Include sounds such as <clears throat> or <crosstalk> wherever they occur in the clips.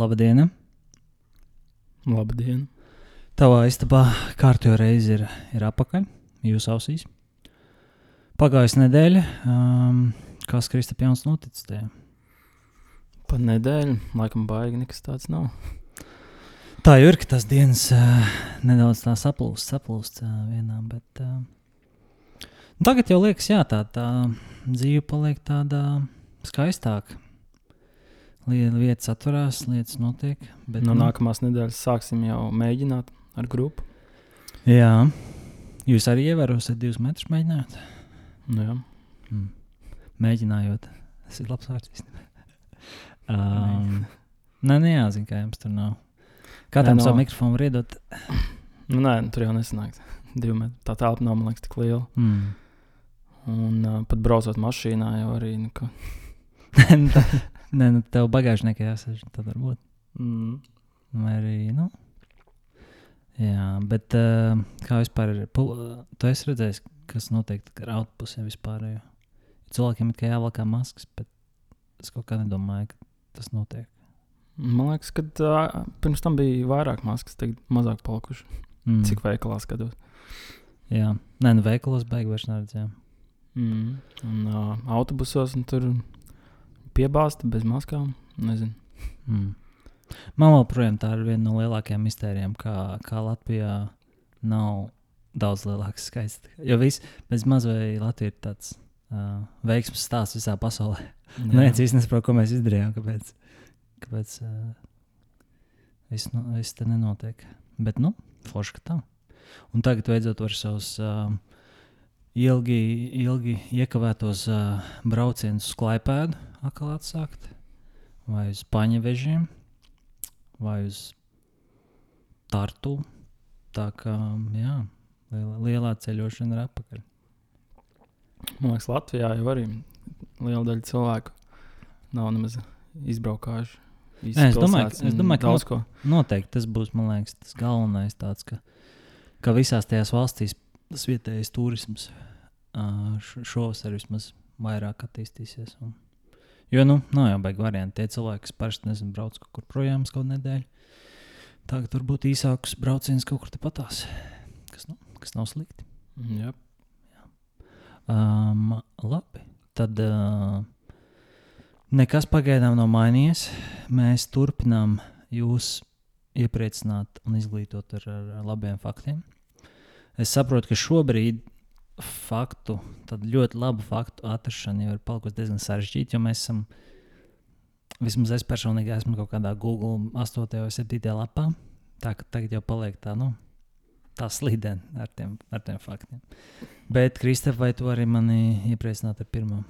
Labdien! Labdien! Tavā istabā kārtībā reize ir, ir apakaļ, jūsu ausīs. Pagājusi nedēļa, um, kas Kristap Jauns noticis tajā? Pa nedēļu, laikam, baigi nekas tāds nav. Tā jau ir, ka tas dienas uh, nedaudz tā saplūst, saplūst uh, vienā, bet uh, tagad jau liekas, jā, tā, tā dzīve paliek tāda skaistāka. Lietas atverās, lietas notiek. Bet, no nu, nākamās nedēļas sāksim jau mēģināt ar grupu. Jā, jūs arī ievērosiet divus metrus mēģinājot. Nu, jā. Mm. Mēģinājot, tas ir labs vārds. <laughs> um, nē, nejāzina, kā jums tur nav. Katram no... savu mikrofonu var iedot. Nu, nē, tur jau nesanāk. <laughs> Divi metri. Tā telpa nav, man liekas, tik liela. Mm. Un uh, pat braucot mašīnā, jau arī. Nu, ka... <laughs> Nē, nu, tev bagāžniekā jāsaka, tad varbūt. Mm. Vai arī, nu. Jā, bet uh, kā vispār ir? Tu esi redzējis, kas notiek ar autobusiem vispār. Jo. Cilvēkiem ir kā jāvalkā maskas, bet es kaut kā nedomāju, ka tas notiek. Man liekas, ka uh, pirms tam bija vairāk maskas, tagad mazāk palikuši. Mm. Cik veikalā skatos. Jā, nē, nu veikalos beigas vairs neredzējām. Mm. Un uh, autobusos un tur piebāzta bez maskām. Nezinu. Mm. Man joprojām tā ir viena no lielākajām mistērijām, kā, kā Latvijā nav daudz lielāks skaits. Jo viss bez mazai Latvija ir tāds uh, veiksmes stāsts visā pasaulē. Neviens īsti nesaprot, ko mēs izdarījām, kāpēc, kāpēc uh, viss, nu, viss te nenotiek. Bet, nu, forši, ka tā. Un tagad beidzot var savus uh, ilgi, ilgi iekavētos uh, braucienus uz Klaipēdu atkal atsākt, vai uz paņevežiem, vai uz tartu. Tā kā jā, lielā, lielā ceļošana ir atpakaļ. Man liekas, Latvijā jau arī liela daļa cilvēku nav nemaz izbraukājuši. Nē, es domāju, ka, es domāju ka not, noteikti tas būs liekas, tas galvenais, tāds, ka, ka visās tajās valstīs tas vietējais turisms uh, šovasar vismaz vairāk attīstīsies. Un, Jo, nu, nav jau baigi varianti. Tie cilvēki, kas parasti nezinu, brauc kaut kur projām uz kādu nedēļu, tagad varbūt īsākus braucienus kaut kur tepatās, kas, nu, kas nav slikti. Jā. Jā. Um, labi, tad uh, nekas pagaidām nav mainījies. Mēs turpinām jūs iepriecināt un izglītot ar, ar labiem faktiem. Es saprotu, ka šobrīd faktu, tad ļoti labu faktu atrašana jau ir palikusi diezgan sarežģīta, jo mēs esam, vismaz es personīgi esmu kaut kādā Google 8. vai 7. lapā. Tā ka tagad jau paliek tā, nu, tā slīdena ar tiem, ar tiem faktiem. Bet, Kristēf, vai tu vari mani iepriecināt ar pirmo?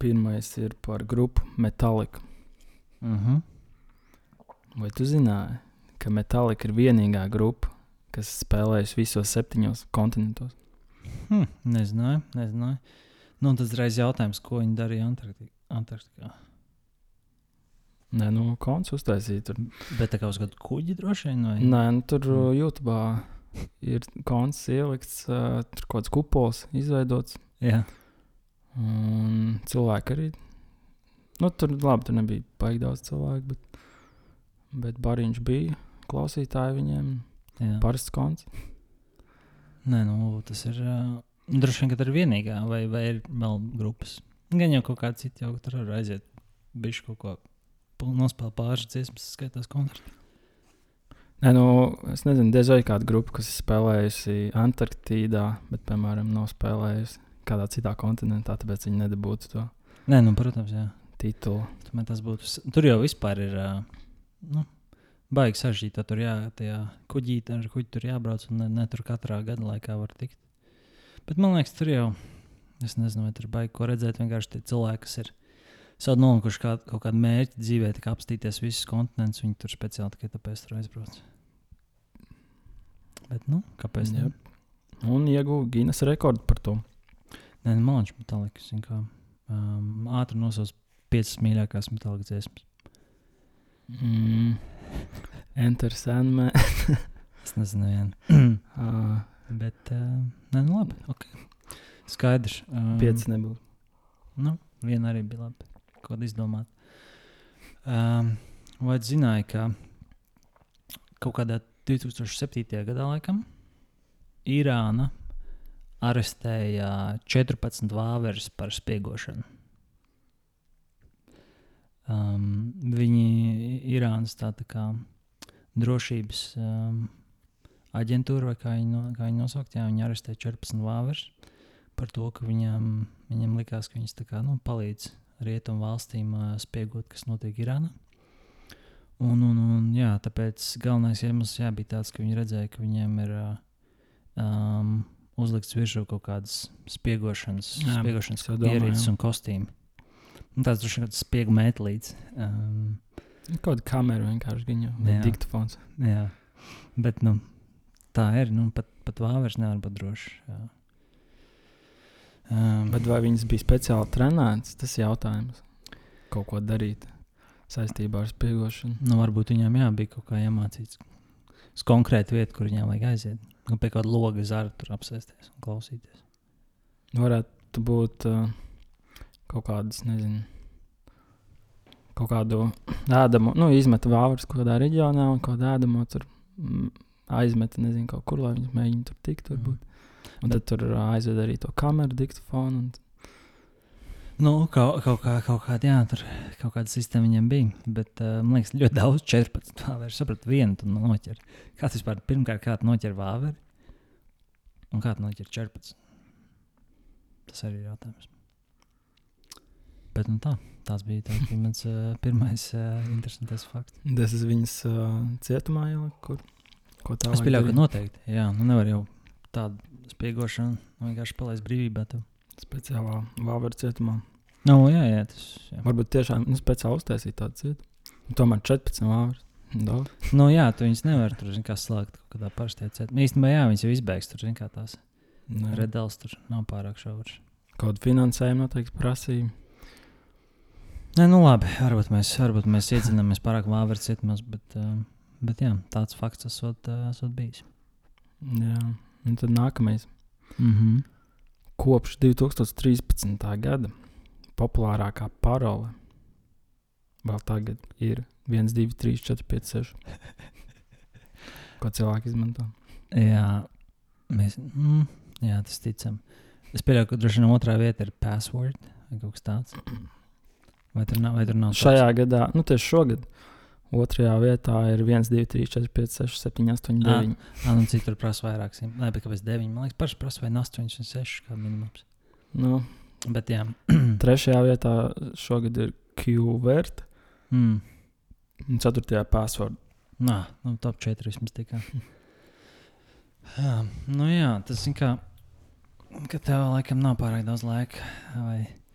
Pirmais ir par grupu Metallica. Uh mhm. -huh. Vai tu zināji, ka Metallica ir vienīgā grupa, kas spēlējusi visos septiņos kontinentos. Hmm, nezināju, nezināju. Nu, tas ir jautājums, ko viņi darīja Antarktikā. Nē, nu, konts uztaisīja tur. Bet tā kā uz kādu kuģi droši vien? Vai? Nē, nu, tur mm. YouTube ir konts ielikts, uh, tur kaut kāds kupols izveidots. Jā. Un cilvēki arī. Nu, tur labi, tur nebija baigi daudz cilvēku, bet, bet bariņš bija klausītāji viņiem. Parasts konts. Nē, nu, tas ir. Uh, droši vien, ka tā ir vienīgā, vai, vai ir vēl grupas. Gan jau kaut kāda cita, jau tur var aiziet. Bišķi kaut ko nospēlēt pāris dziesmas, skaitās koncertu. Nē, nu, es nezinu, diez vai kāda grupa, kas ir spēlējusi Antarktīdā, bet, piemēram, nav spēlējusi kādā citā kontinentā, tāpēc viņi nedabūtu to. Nē, nu, protams, jā. Titulu. Būtu, tur jau vispār ir. Uh, nu, baigi sarežģīti. Tur jā, tajā kuģītē ar kuģi tur jābrauc un ne, ne tur katrā gada laikā var tikt. Bet man liekas, tur jau, es nezinu, vai tur baigi ko redzēt. Vienkārši tie cilvēki, kas ir savu nolikuši kā, kaut kādu mērķi dzīvē, kā apstīties visus kontinentus, viņi tur speciāli tikai tāpēc tur aizbrauc. Bet, nu, kāpēc? Jā. Un ieguva Guinness rekordu par to. Nē, nu, man liekas, metālikas. Um, ātri nosauc piecas mīļākās metālikas dziesmas. Mm. Enter Sandman. <laughs> es nezinu, vienu. <clears throat> uh, Bet, uh, nē, nu labi. Okay. Skaidrs. Um, Pieci nebūs. Nu, viena arī bija labi. Ko izdomāt. Um, vai zināji, ka kaut kādā 2007. gadā laikam Irāna arestēja 14 vāveres par spiegošanu? Um, viņi Irānas tā, tā kā drošības um, aģentūra, vai kā viņi, no, kā viņi nosaukt, jā, viņi arestēja 14 vāveres par to, ka viņam, viņam likās, ka viņas kā, nu, palīdz rietumu valstīm uh, spiegot, kas notiek Irānā. Un, un, un, jā, tāpēc galvenais iemesls jā, bija tāds, ka viņi redzēja, ka viņiem ir uh, um, uzlikts virsū kaut kādas spiegošanas, jā, spiegošanas ierīces un kostīmi. Un tāds droši vien spiegu mētlīts. Um, Kaut kāda kamera vienkārši viņa vai diktafons. Jā, bet nu, tā ir. Nu, pat, pat vāveres nevar būt droši. Jā. Um, bet vai viņas bija speciāli trenētas? Tas ir jautājums. Kaut ko darīt saistībā ar spiegošanu. Nu, varbūt viņām jā, bija kaut kā iemācīts uz konkrētu vietu, kur viņām vajag aiziet. Nu, pie kāda loga zara tur apsēsties un klausīties. Varētu būt. Uh, kaut kādas, nezinu, kaut kādu ēdamu, nu, izmeta vāveres kaut kādā reģionā un kaut kādā ēdamo tur mm, aizmeta, nezinu, kaut kur, lai viņas mēģina tur tikt. Turbūt. Mm. Un tad tur aizved arī to kameru, diktafonu. Un... Nu, kaut, kaut, kā, kaut kāda, jā, tur kaut kāda sistēma viņiem bija. Bet, uh, man liekas, ļoti daudz, 14 vāveru. Es sapratu, vienu tu noķer. Kāds vispār pirmkārt, kā noķer vāveri? Un kā noķer 14? Tas arī ir jautājums. Bet nu, tā, tas bija, tā bija mans uh, pirmais uh, interesants fakts. Tas ir viņas uh, cietumā jau, kur ko tā. Es pieļauju, ka noteikti. Jā, nu nevar jau tādu spiegošanu vienkārši palaist brīvībā. Tev. Speciālā vāveru cietumā. No, jā, jā, tas, jā. Varbūt tiešām nu, speciāli uztaisīt tādu cietumu. Tomēr 14 vāveres. Daudz. Nu, jā, tu viņus nevar tur kā slēgt kaut kādā parastajā cietumā. Īstenībā, jā, viņas jau izbēgs tur, kā tās redels tur nav pārāk šaurs. Kādu finansējumu noteikti prasīja. Nē, nu labi, varbūt mēs, varbūt mēs iedzinamies pārāk vāveres cietumos, bet, uh, bet jā, tāds fakts esot, uh, esot bijis. Jā, un tad nākamais. Mm -hmm. Kopš 2013. gada populārākā parole vēl tagad ir 1, 2, 3, 4, 5, 6. Ko cilvēki izmanto? Jā, mēs, mm, jā tas ticam. Es pieļauju, ka droši vien otrā vieta ir password vai kaut kas tāds. <clears throat> Vai tur nav? Vai tur nav Šajā tāds? gadā, nu tieši šogad, otrajā vietā ir 1, 2, 3, 4, 5, 6, 7, 8, 9. Ah, nu citur prasa vairāk. Nē, bet kāpēc 9? Man liekas, paši prasa vai 8 un 6 kā minimums. Nu, bet jā. <clears throat> trešajā vietā šogad ir Q-vert. Mm. Un ceturtajā password. Nā, nu top 4 vismaz tikai. jā, <laughs> nu jā, tas ir kā, ka tev laikam nav pārāk daudz laika. Vai Nu,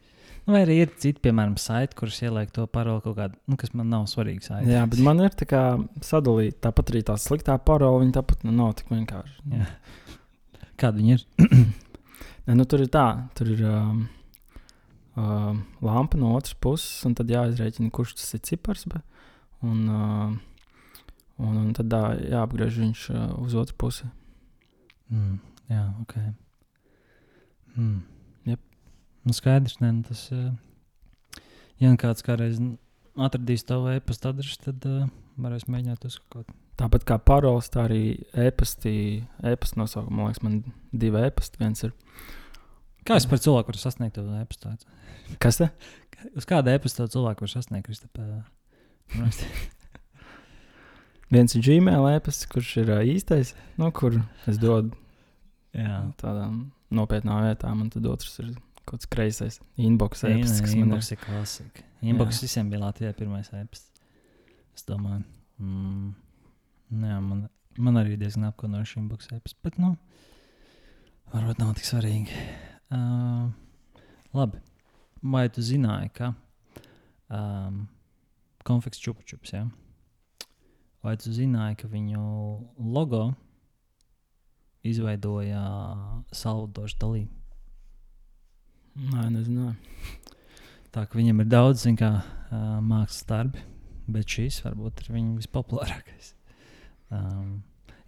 vai arī ir citi, piemēram, saiti, kurus ieliek to paroli kaut kādā, nu, kas man nav svarīgs. Saiti. Jā, bet man ir tā kā sadalīta. Tāpat arī tā sliktā parola, viņa tāpat nu, nav tik vienkārši. Jā. Kāda viņa ir? <clears throat> ne, nu, tur ir tā, tur ir um, um, lampa no otras puses, un tad jāizrēķina, kurš tas ir cipars. Be, un, uh, un, un tad tā, jāapgriež viņš uh, uz otru pusi. Mm, jā, ok. Mm. Nu, skaidrs, ne, nu tas, ja nu kāds kādreiz atradīs tavu e-pasta adresi, tad uh, varēs mēģināt uz kaut ko. Tāpat kā paroles, tā arī e-pastī, e-pasta nosaukuma, liekas, man divi e-pasti. Viens ir. Kā es par cilvēku varu sasniegt to e-pastu? Kas te? Uz kāda e-pasta cilvēku var sasniegt, Kristapē? <laughs> Viens ir Gmail e-pasts, kurš ir uh, īstais, no kur es dodu Jā. tādām nopietnām vietām, un tad otrs ir kāds kreisais inbox e-pasts, kas man ir klasika. Inbox jā. visiem bija Latvijā pirmais e-pasts. Es domāju, mm, jā, man, man arī diezgan apkonojuši inbox e-pasts, bet, nu, varbūt nav tik svarīgi. Uh, labi, vai tu zināji, ka um, konfekts čupučups, ja? vai tu zināji, ka viņu logo izveidoja Salvadors Dalī? Nē, nezināju. Tā kā viņam ir daudz kā, uh, mākslas darbi, bet šis varbūt ir viņa vispopulārākais. Um,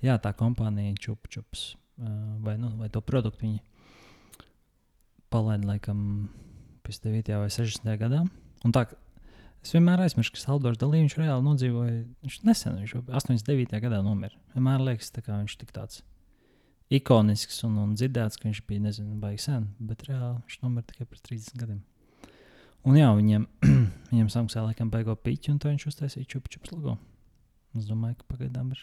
jā, tā kompānija Čupčups uh, vai, nu, vai to produktu viņi palaida laikam 59. vai 60. gadā. Un tā, Es vienmēr aizmirstu, ka Salvadors Dalī viņš reāli nodzīvoja. Viņš nesen, viņš jau 89. gadā nomira. Vienmēr liekas, kā viņš tik tāds ikonisks un, un dzirdēts, ka viņš bija, nezinu, baigi sen, bet reāli viņš nomira tikai pēc 30 gadiem. Un jā, viņiem, <clears throat> viņiem samaksāja laikam baigo piķi, un to viņš uztaisīja čupu čupu logo. Es domāju, ka pagaidām ir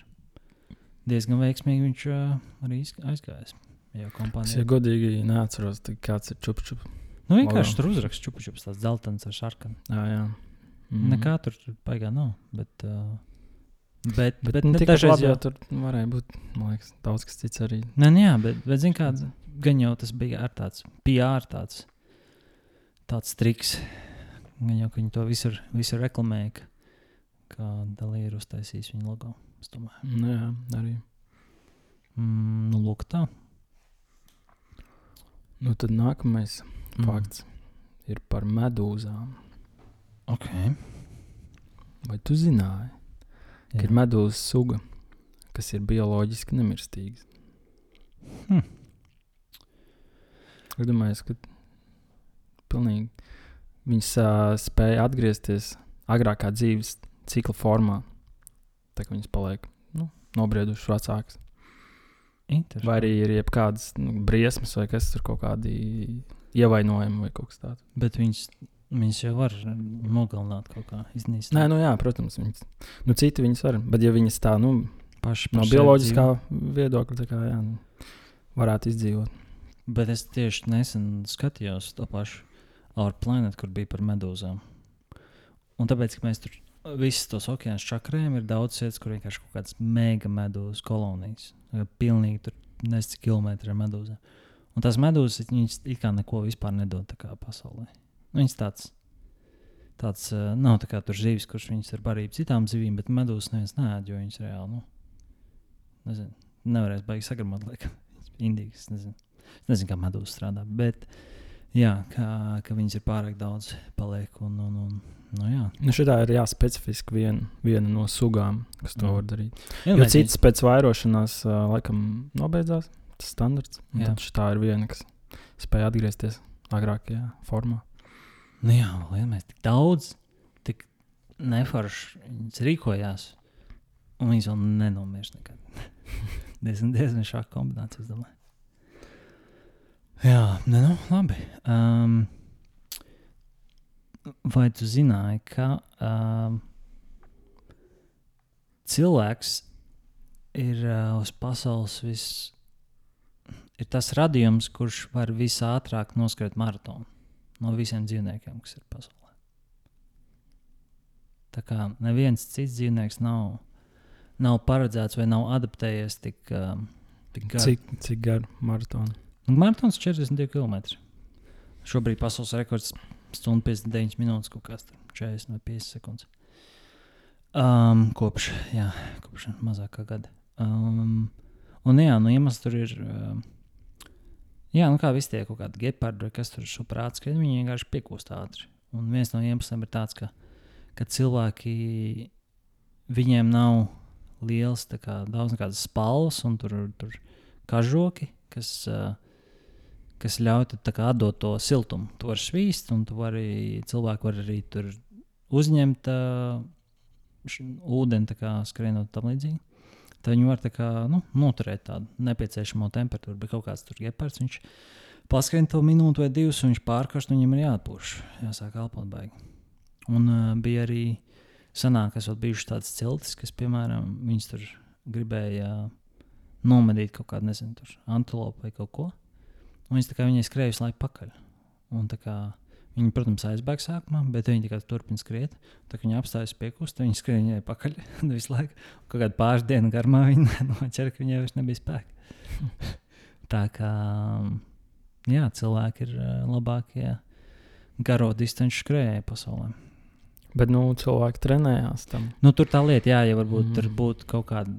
diezgan veiksmīgi viņš uh, arī izg- aizgājis. Jā, Es, kompānija. ja godīgi neatceros, kāds ir čup čup. Nu, vienkārši tur uzraksts čupu čupu, tāds dzeltens ar sarkanu. Jā, jā. Mm. Nekā tur baigā nav. Bet, uh, bet, Bet, bet bet ne, tikai dažreiz labi, jau tur varēja būt, liekas, daudz kas cits arī. Nē, nē, jā, bet, bet zini, kāds gan jau tas bija ar tāds PR, tāds, tāds triks. Gan jau, viņi to visur, visur reklamēja, ka, ka Dalī ir uztaisījis viņa logo. Es domāju, Nu, jā, arī. mm, nu, lūk, tā. Nu, tad nākamais Mm. fakts ir par medūzām. Ok. Vai tu zināji, ka ir medūzas suga, kas ir bioloģiski nemirstīgas? Hm. Es domāju, ka pilnīgi viņas uh, spēja atgriezties agrākā dzīves cikla formā. Tā kā viņas paliek nu, nobriedušas vecākas. Vai arī ir jebkādas nu, briesmas, vai kas tur kaut kādi ievainojumi vai kaut kas tāds. Bet viņas, viņas jau var nogalināt kaut kā iznīcināt. Nē, nu jā, protams, viņas. Nu, citi viņas var. Bet, ja viņas tā, nu, paši no par sevi bioloģiskā dzīvo. viedokļa, tā kā, jā, nu, varētu izdzīvot. Bet es tieši nesen skatījos to pašu Our Planet, kur bija par medūzām. Un tāpēc, ka mēs tur visus tos okeānus čakrējam, ir daudz vietas, kur vienkārši kaut kādas mega medūzu kolonijas. Ja Pilnīgi tur cik kilometri ar medūzām. Un tās medūzas, viņas it kā neko vispār nedod pasaulē. Viņas tāds, tāds nav tā kā tur zivis, kurš viņas ir barība citām zivīm, bet medūzas neviens nēd, jo viņas reāli, nu, nezinu, nevarēs baigi sagramot, laikam, indīgas, nezinu. Es nezinu, kā medūzas strādā, bet jā, ka, ka viņas ir pārāk daudz paliek. Un, un, un, nu, jā. Nu, šitā ir jāspecifiski vien, viena no sugām, kas to Mm. var darīt. Ja, Jo citas pēc vairošanās, uh, laikam, nobeidzās. Tas Jā. Tad šitā ir viena, kas spēja atgriezties agrākajā formā. Nu jā, mēs tik daudz, tik neforši viņas rīkojās, un viņas vēl nenomirs nekad. <laughs> diezgan, diezgan šāda kombinācija, es domāju. Jā, ne, nu, labi. Um, vai tu zināji, ka um, cilvēks ir uh, uz pasaules vis, ir tas radījums, kurš var visātrāk noskriet maratonu no visiem dzīvniekiem, kas ir pasaulē. Tā kā neviens cits dzīvnieks nav, nav paredzēts vai nav adaptējies tik, um, tik gari. Cik, cik gara maratona? Un Maratons 42 km. Šobrīd pasaules rekords stundu 59 minūtes, kaut kas tur 40 vai 50 sekundes. Um, kopš, jā, kopš mazāk kā gada. Um, un jā, nu iemesls tur ir. Um, jā, nu kā visi tie kaut kādi gepardi, kas tur ir prāts, ka viņi vienkārši piekūst ātri. Un viens no iemesliem ir tāds, ka, ka cilvēki viņiem nav liels, kā daudz kādas spalvas un tur, tur kažoki, kas, kas ļauj tad atdot to siltumu. Tu vari svīst, un tu vari, cilvēki var arī tur uzņemt š- ūdeni, kā skrienot tam līdzīgi. Tad viņi var tā kā, nu, noturēt tādu nepieciešamo temperatūru. Bet kaut kāds tur iepards, viņš paskrien to minūti vai divas, un viņš pārkarst, un viņam ir jāatpūš. Jāsāk elpot baigi. Un uh, bija arī senāk, kas vēl bijuši tādas ciltis, kas, piemēram, viņas tur gribēja nomedīt kaut kādu, nezinu, antilopu vai kaut ko. Un viņas tā kā viņai skrēja visu laiku pakaļ. Un tā kā Viņi, protams, aizbēga sākumā, bet viņi tikai turpina skriet. Tā kā viņi apstājas piekust, viņi skrien viņai pakaļ <laughs> visu laiku. Kaut kādā pāris dienu garumā viņi <laughs> noķēra, ka viņai vairs nebija spēka. <laughs> tā kā jā, cilvēki ir ā, labākie garo distanču skrejēji pasaulē. Bet nu, cilvēki trenējās tam. Nu, tur tā lieta, jā, ja varbūt mm. Tur būtu kaut kāda,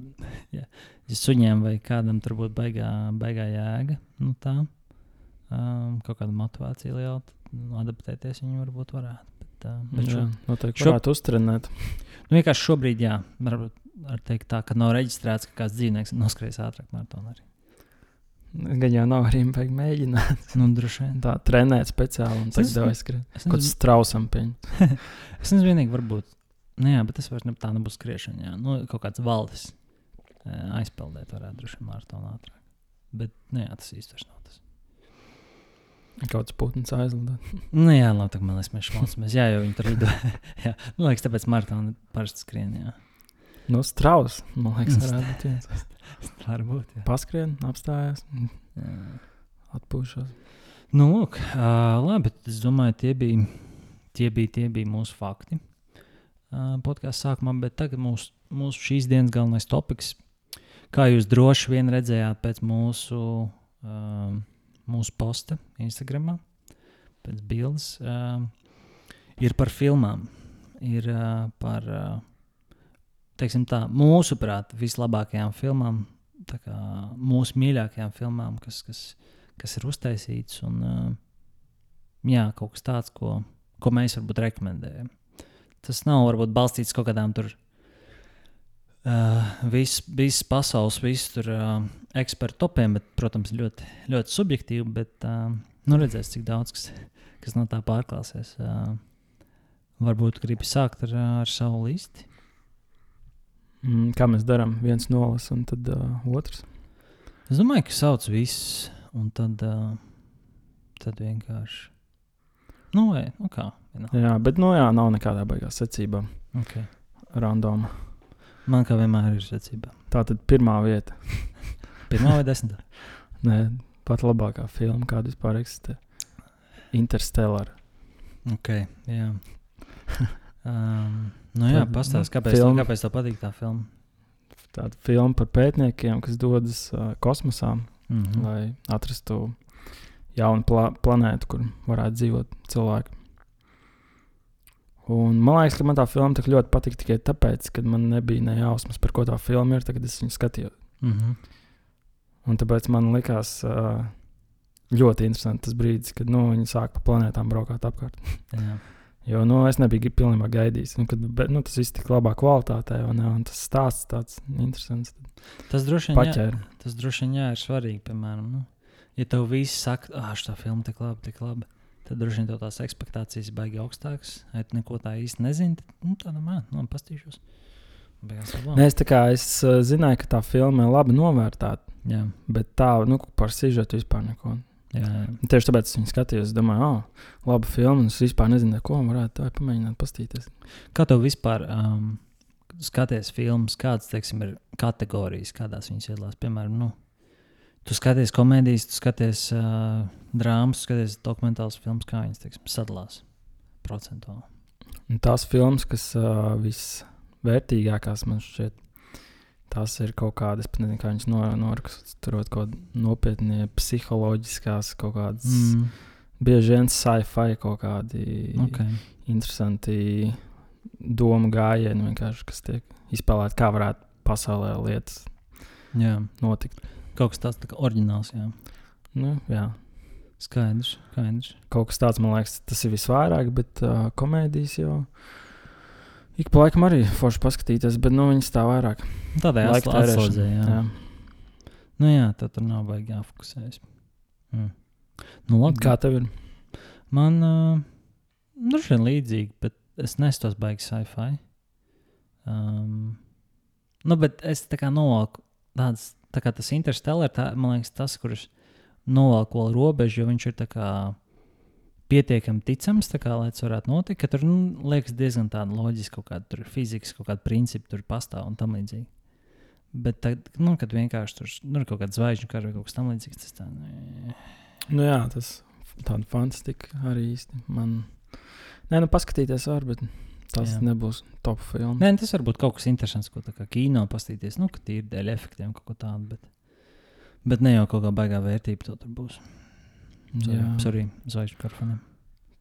ja, ja suņiem vai kādam tur būtu baigā, baigā jēga, nu tā, um, kaut kāda motivācija liela, nu, adaptēties viņi varbūt varētu. Bet, uh, bet Jā, šo, noteikti šo- varētu uztrenēt. nu, vienkārši šobrīd, jā, varbūt var teikt tā, ka nav reģistrēts, ka kāds dzīvnieks noskrējas ātrāk maratonā arī. Gan jau nav arī vajag mēģināt. Nu, droši vien. Tā trenēt speciāli un tev aizskrien. Kaut kas trausam pieņem. <laughs> es nezinu vienīgi, varbūt. Nu, jā, bet tas vairs ne, tā nebūs skriešana. Jā. Nu, kaut kāds valdes aizpeldēt varētu droši vien maratonu ātrāk. Bet, nu jā, tas īsti nav tas. Kaut kas putns aizlido. Nu, jā, labi, tā man liekas, mēs šmaucamies. Jā, jo viņi tur lido. <laughs> jā, nu, liekas, tāpēc maratona parasti skrien, jā. Nu, strauss, man liekas, varētu būt viens. Varbūt, jā. Paskrien, apstājās, jā. atpūšos. Nu, lūk, uh, labi, es domāju, tie bija, tie bija, tie bija mūsu fakti. Uh, Podkāstā sākumā, bet tagad mūsu, mūsu šīs dienas galvenais topiks, kā jūs droši vien redzējāt pēc mūsu, uh, mūsu posta Instagram, pēc bildes, uh, ir par filmām. Ir uh, par, tā, mūsuprāt, vislabākajām filmām, kā mūsu mīļākajām filmām, kas, kas, kas ir uztaisīts. Un, jā, kaut kas tāds, ko, ko mēs varbūt rekomendējam. Tas nav varbūt balstīts kaut kādām tur. Uh, Visas vis pasaules, visas tur uh, ekspertu topiem, bet, protams, ļoti, ļoti subjektīvi. Bet uh, nu redzēs, cik daudz kas, kas no tā pārklāsies. Uh, varbūt gribi sākt ar, ar savu listi. Mm, kā mēs darām? Viens nolas un tad uh, otrs. Es domāju, ka sauc visus, un tad, uh, tad vienkārši. Nu, vai, nu kā? vienalga. Jā, bet nu jā, nav nekādā baigā secībā. Okay. Random. Man kā vienmēr ir secība. Tā tad pirmā vieta. <laughs> Pirmā vai desmitā? <laughs> Nē, pat labākā filma, kāda vispār eksistē. Interstellar. Ok, jā. Um, <laughs> nu jā, pastāsti, nu, kāpēc, filma. tev- kāpēc tev patīk tā filma? Tāda filma par pētniekiem, kas dodas uh, kosmosā, Mm -hmm. lai atrastu jaunu pla planētu, kur varētu dzīvot cilvēki. Un man liekas, ka man tā filma tik ļoti patika tikai tāpēc, ka man nebija ne jausmas, par ko tā filma ir, kad es viņu skatījos. Mm -hmm. Un tāpēc man likās uh, ļoti interesanti tas brīdis, kad nu, viņi sāk pa planētām braukāt apkārt. <laughs> jā. Jo nu, es nebiju pilnībā gaidījis. Un, kad, bet, nu, tas viss tik labā kvalitātē, un, un tas stāsts tāds interesants. Tas droši vien jā, tas droši vien jā, ir svarīgi. Piemēram, nu, ja tev viss saka, ah, šī filma tik labi, tik labi, tad droši vien tās expectācijas baigi augstākas. Ja tu neko tā īsti nezini, tad nu, tāda man, nu, pastīšos. Beigās labi. Nē, es, tā kā, es uh, zināju, ka tā filma ir labi novērtēta, Jā, bet tā nu, par sižetu vispār neko. jā, jā. Tieši tāpēc es viņu skatījos. Es domāju, ah, laba filma. Es vispār nezinu, ko varētu tā pamēģināt pastīties. Kā tev vispār um, skaties filmas, kādas teiksim, ir kategorijas, kādās viņas iedalās? Piemēram, nu, tu skaties komēdijas, tu skaties uh, drāmas, skaties dokumentālas filmas, kā viņas teiksim, sadalās procentuāli. Un tās filmas, kas uh, visvērtīgākās man šķiet, tās ir kaut kādas, pat nezinu, kā viņas no, norakst, tur ir kaut kāda nopietnie psiholoģiskās, kaut kādas, mm. bieži vien sci-fi kaut kādi Okay. interesanti domu gājieni, kas tiek izspēlēti, kā varētu pasaulē lietas Jā, notikt. Kaut kas tāds tā kā oriģināls. Jā. Nu, jā. Skaidrs, skaidrs. Kaut kas tāds, man liekas, tas ir visvairāk, bet uh, komēdijas jau ik pa laikam arī forši paskatīties, bet nu, viņas tā vairāk. Tādai Laika atslēdzē, tērēšana, jā. jā. jā. Nu, jā, tad tur nav baigi jāfokusējas. Mm. Nu, labi, Kā tev ir? Man uh, droši vien līdzīgi, bet es nestos baigi sci-fi. Um, nu, bet es tā kā novalku tādas, tā kā tas interstellar, tā, man liekas, tas, kurš novalku vēl robežu, jo viņš ir pietiekami ticams, kā, lai tas varētu notikt, ka tur, nu, liekas diezgan tāda loģiska, kaut kāda fizikas, kaut kāda principa tur pastāv un tam līdzīgi. Bet, tad, nu, kad vienkārši tur nu, ir kaut kāda zvaigžņu kara vai kaut kas tamlīdzīgs, tas tā, nu, Nu, jā, tas tāda fantastika arī īsti. Man... Nē, nu paskatīties var, bet tas Jā. nebūs top filma. Nē, tas var būt kaut kas interesants, ko tā kā kino paskatīties. Nu, ka tīri dēļ efektiem kaut ko tādu. Bet, bet ne jau kaut kā baigā vērtība to tur būs. Jā. sorry zvaigžņu karfoniem.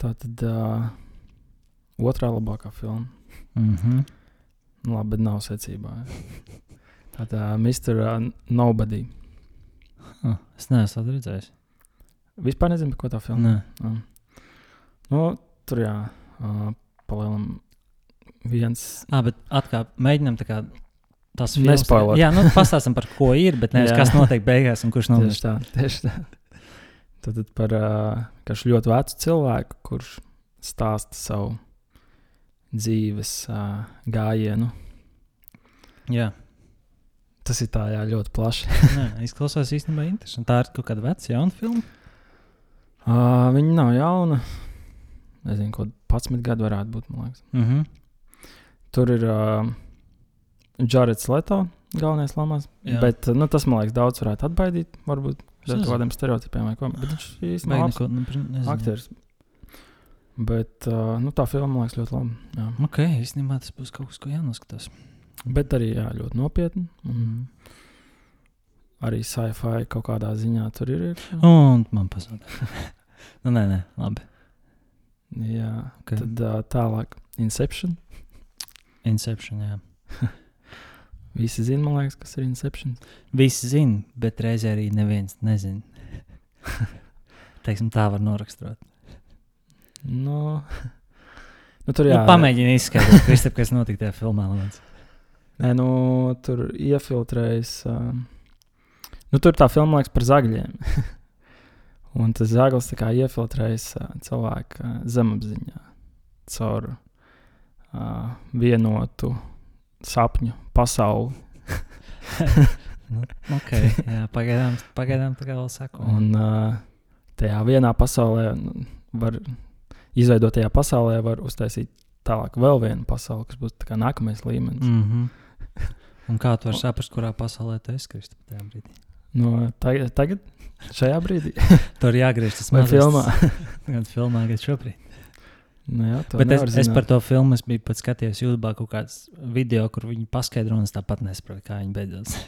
Tā tad uh, otrā labākā filma. Mm -hmm. Labi, bet nav secībā. Tā tā Mr. Uh, Nobody. ah, es neesmu redzējis. Vispār nezinu, ko tā filma. Nē, Um, nu, tur jā, uh, palielam viens. ah, bet atkal mēģinām tā kā tas filmas. Nespoilot. Jā, nu, pastāstam par ko ir, bet nevis kas notiek beigās un kurš Tieši nomirst. tā, tieši tā. Tad, tad par uh, ļoti vecu cilvēku, kurš stāsta savu dzīves uh, gājienu. Jā, Tas ir tā, jā, ļoti plaši. <laughs> Nē, izklausās īstenībā interesanti. Tā ir kaut kāda veca, jauna filma. Uh, viņa nav jauna. Nezinu, ko 11 gadu varētu būt. man liekas. Mm -hmm. Tur ir uh, Jareds Leto galvenais lomās. Jā. Bet nu, tas, man liekas, daudz varētu atbaidīt. Varbūt ar kādiem stereotipiem vai ko. Bet viņš īstenībā ir labs aktieris. Bet uh, nu, tā filma, man liekas, ļoti laba. Jā. Ok, īstenībā tas būs kaut kas, ko jānoskatās. Bet arī jā, ļoti nopietni. Mm. arī sci-fi kaut kādā ziņā tur ir. ir. Un man patīk. <laughs> nu, nē, nē, labi. Jā, Okay. tad uh, tālāk Inception. Inception, jā. <laughs> Visi zina, man liekas, kas ir Inception. Visi zina, bet reizē arī neviens nezina. <laughs> Teiksim, tā var noraksturot. Nu, <laughs> nu, tur Jā, nu, pamēģini izskaidrot, Kristap, kas notika tajā filmā. Nē, nu, tur iefiltrējas. Um, nu, tur tā filma liekas par zagļiem. Un tas zaglis iefiltrējas uh, cilvēka uh, zemapziņā caur uh, vienotu sapņu pasauli. <laughs> Nu, ok, jā, pagaidām, pagaidām tā kā vēl sako. Un uh, tajā vienā pasaulē nu, var izveidot, tajā pasaulē var uztaisīt tālāk vēl vienu pasauli, kas būs nākamais līmenis. Mm -hmm. Un kā tu vari saprast, kurā pasaulē tu esi Kristap tajā brīdī? No, tagad, tagad, šajā brīdī, <laughs> Tur jāgriež tas filmā. <laughs> Gan filmā, gan šobrīd. Nu, jā, Bet es, nevar es zināt. par to filmu es biju pat skatījies YouTube kaut kāds video, kur viņi paskaidro, un es tāpat nesaprotu, kā viņi beidzās. <laughs>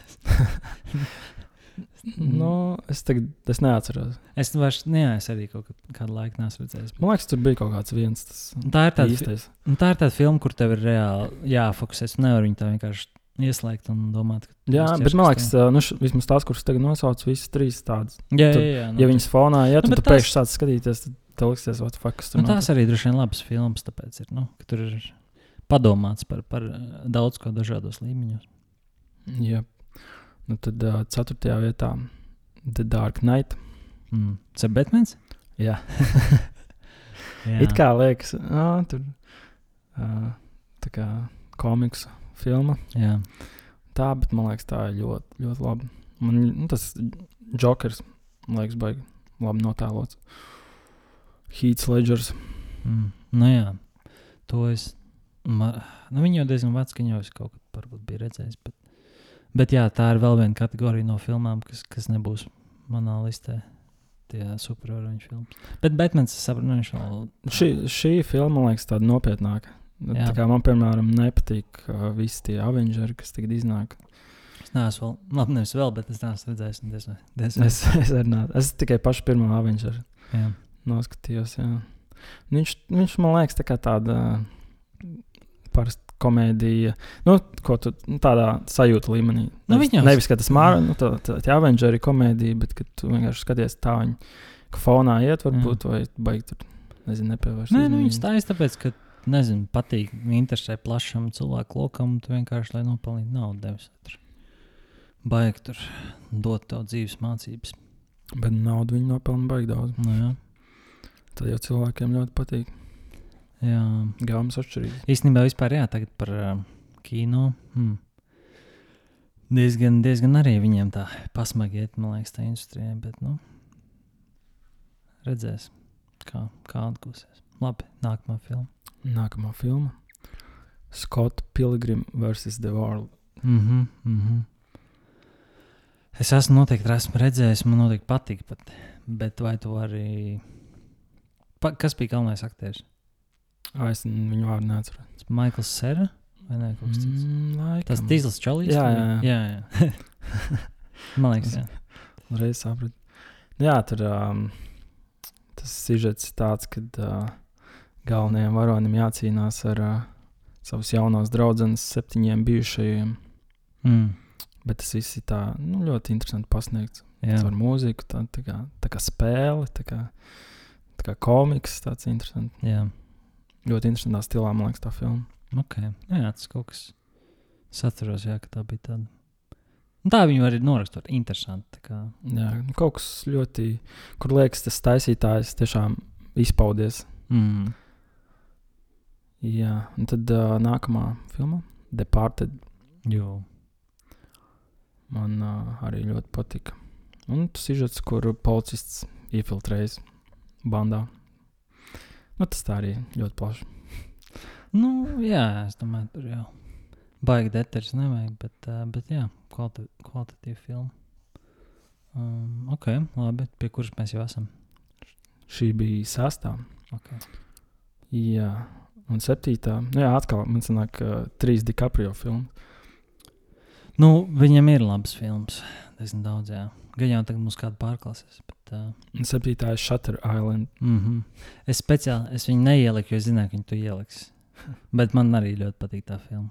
Nu, es tagad es neatceros. Es vairs, nu jā, es arī kaut kā- kādu laiku neesmu redzējis. Man liekas, tur bija kaut kāds viens Tā ir tāda, īstais. tā ir tāda filma, kur tev ir reāli jāfokusēs. Tu nevari viņu tā vienkārši ieslēgt un domāt, ka. Jā, bet man liekas, nu, š- vismaz tās, kuras tagad nosauc, visas trīs tādas. jā, tu- jā, jā, Ja viņas fonā iet, Nu, bet tu tās- pēkšņi sāc skatīties, tad tev liksies, what fuck, nu, tās arī droši vien labas filmas, tāpēc ir, nu, ka tur ir padomāts par, par eh, daudz ko dažādos līmeņos. Jā. Nu, tad uh, ceturtajā vietā The Dark Knight. Mm. Tas ir Batmans? Jā. <laughs> Jā. It kā liekas, ā, tur uh, tā kā komiksu filma. Jā. Tā, bet man liekas, tā ir ļoti, ļoti labi. Man nu, tas Jokers, man liekas, baigi labi notēlots. Heats Ledgers. Mm. Nu, jā. To es. Ma, nu, viņa jau diezgan veca, ka viņa jau es kaut kad bija redzējis. Bet, bet jā, tā ir vēl viena kategorija no filmām, kas, kas nebūs manā listē. Tie supervaroņu filmas. Bet Batmans, es saprotu, nu, viņš vēl. Šī, šī filma, man liekas, tāda nopietnāka. Jā. Tā kā man, piemēram, nepatīk uh, visi tie Avengers, kas tagad iznāk. Es neesmu vēl, labi, nevis vēl, bet es neesmu redzējis. diez, vai- Es, es, nā- es tikai pašu pirmo Avenger jā. Noskatījos. Jā. Viņš, viņš man liekas, tā kā tāda parasta komēdija, nu, ko tu nu, tādā sajūta līmenī. Nu, nevis, viņos- nevis, ka tas māra, nu, tā, tā, tā Avenger ir komēdija, bet ka tu vienkārši skaties tā, viņa, ka fonā iet, varbūt, vai baigi tur, nezinu, nepievērst. Nē, nu, viņš stāsta tāpēc, ka, nezinu, patīk, interesē plašam cilvēku lokam, un tu vienkārši, lai nopelnītu naudu, nevis tur baigi tur dot tev dzīves mācības. Bet naudu viņi nopelna baigi daudz. Nu, jā. Tad jau cilvēkiem ļoti patīk. jā. Gāmas atšķirīgas. Īstenībā vispār jā, tagad par uh, kino. Hmm. Diezgan, diezgan arī viņiem tā pasmagiet, man liekas, tā industrijai, bet, nu, redzēs, kā, kā atgūsies. Labi, nākamā filma. Nākamā filma. Scott Pilgrim vs. The World. Mhm, mm mhm. Es esmu noteikti esmu redzējis, man noteikti patīk, pat, bet vai tu vari. Pa, kas bija galvenais aktieris? Ah, es viņu vārdu neatceros. Maikls Sera vai ne? Kaut kas cits? Mm, laikam. Tas Dīzels Čalīs? Jā, jā, jā, jā. <laughs> man liekas, jā. Uzreiz sapratu. Nu Jā, tur um, tas sižets tāds, ka uh, galvenajam varonim jācīnās ar uh, savus jaunos draugus, septiņiem bijušajiem. Mm, Bet tas viss ir tā, nu, ļoti interesanti pasniegts. jā. Ar mūziku, tā, tā, kā, tā kā spēle, tā kā, tā kā komiks. Tāds interesants. jā. Ļoti interesantā stilā, man liekas, tā filma. Ok, jā, tas kaut kas. Es atceros, jā, ka tā bija tāda. Nu, tā viņu arī norakstot. Interesanti. Jā, nu, kaut kas ļoti, kur liekas, tas taisītājs tiešām izpaudies. Mm. Jā, un tad uh, nākamā filma, Departed, Jo. man uh, arī ļoti patika. Un tas ir žets, kur policists iefiltrējas bandā. Nu, tas tā arī ļoti plaši. Nu, jā, es domāju, tur jau baigi detaļas nevajag, bet, uh, bet jā, kvalita kvalitatīva filma. Um, ok, labi, pie kuras mēs jau esam. Šī bija sastā. Okay. Jā, un septītā. Nu, jā, atkal man sanāk, uh, trīs DiCaprio filmas. Nu, viņam ir labs filmas. Diezgan daudz, jā. Gan jau tagad mums kāda pārklases. Bet, Un septītā ir Shutter Island. mm -hmm. Es speciāli es viņu neieliku, jo es zināju, ka viņu tu ieliksi. Bet man arī ļoti patīk tā filma.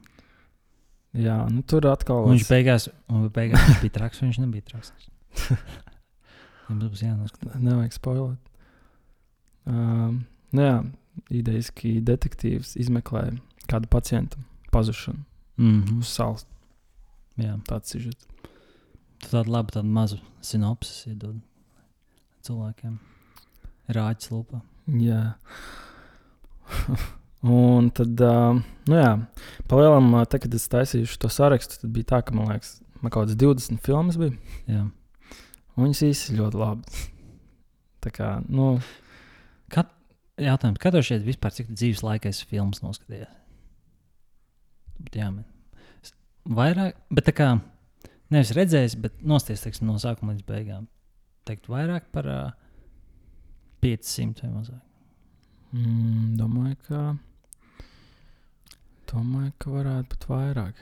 Jā, nu, tur atkal viņš beigās, un beigās viņš bija traks, viņš nebija traks. <laughs> Jums būs jānoskatās. Nevajag spoilēt. Um, nu jā, idejaski detektīvs izmeklē kādu pacientu pazušanu Mm -hmm. uz salas. Jā, Tāds ir. tu tādu labu, tādu mazu sinopsis iedod cilvēkiem. Rāķis lūpā. Jā. <laughs> Un tad, nu jā, palielam, te, kad es taisīju to sarakstu, tad bija tā, ka man liekas, man kaut kādas 20 filmas bija. Jā. Un viņas īsti ļoti labi. Tā kā, nu, Jautājums, kad tev šeit vispār cik dzīves laikā esi filmas noskatījies? Bet Jā, man. Vairāk, bet tā kā nevis redzējis, bet nosties teiksim, no sākuma līdz beigām. Teikt vairāk par uh, 500 vai mazāk. mm, domāju, ka. Domāju, ka varētu būt vairāk.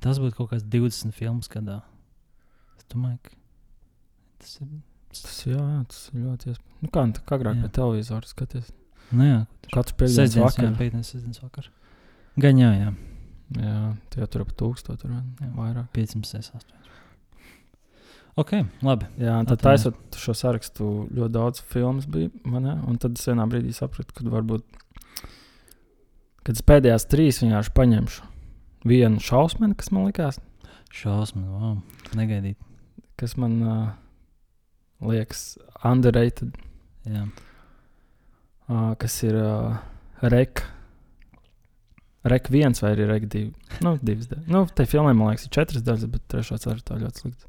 Tas būtu kaut kāds 20 filmas gadā. Es domāju, ka tas ir. Tas, jā, tas ir ļoti iespējams. Nu, kā tā agrāk Jā. pie televizora skaties? Nu, jā, Sestdienas, jā, vakaru. pēdējais sestdienas vakar. Gan jā, jā, Jā, tie tur ap Jā. vairāk. 508. Ok, labi. Jā, tad taisot šo sarakstu, ļoti daudz filmas bija. Un tad es vienā brīdī sapratu, ka varbūt, kad es pēdējās trīs vienkārši paņemšu vienu šausmeni, kas man likās, Šausmas, wow, negaidīt. kas man uh, liekas underrated, Jā, uh, kas ir uh, rek. Rek viens vai arī rek divi. Nu, divas daļas. Nu, te filmē, man liekas, ir četras daļas, bet trešā ceturtā ļoti slikta.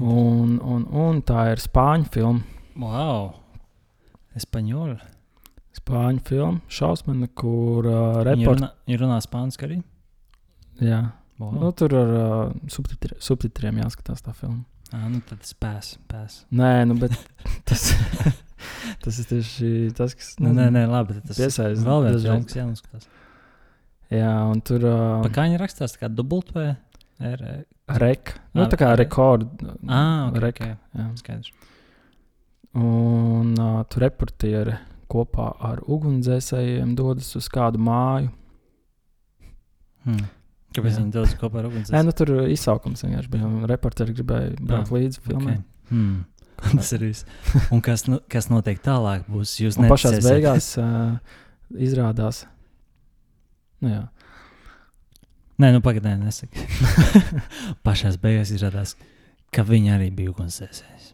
Un, un, un tā ir spāņu filma. wow. Espaņoļi. Spāņu filma, šausmina, kur uh, reporteri. runā, viņi runā spāniski arī. Jā, Wow. nu, tur ar uh, subtitri, subtitriem jāskatās tā filma. Ah, nu tad spēs, spēs. Nē, nu, bet <laughs> tas, <laughs> tas ir tieši tas, kas. Nu, nē, nē, labi. Tas Piesaista vēl viens dažreiz. filmas jānoskatās. Jā, un tur Pa kā viņi rakstās, tā kā dubult vai R? rek. Nu, Ah, tā kā re- rekords. Ah, ok, rek. ok. Jā. Skaidrs. Un uh, tur reportieri kopā ar ugunsdzēsējiem dodas uz kādu māju. Hmm. Kāpēc viņi dodas kopā ar uguns? Nē, nu, tur izsaukums vienkārši bija. un Reporteri gribēja braukt līdzi filmai. Okay. Hmm. <laughs> Tas ir viss. Un kas, nu, kas notiek tālāk? Būs jūs pašā beigās uh, izrādās, nu jā, Nē, nu pagaidām, nesaki. <laughs> pašā beigās izrādās, ka viņi arī bija ugunsdzēsējs.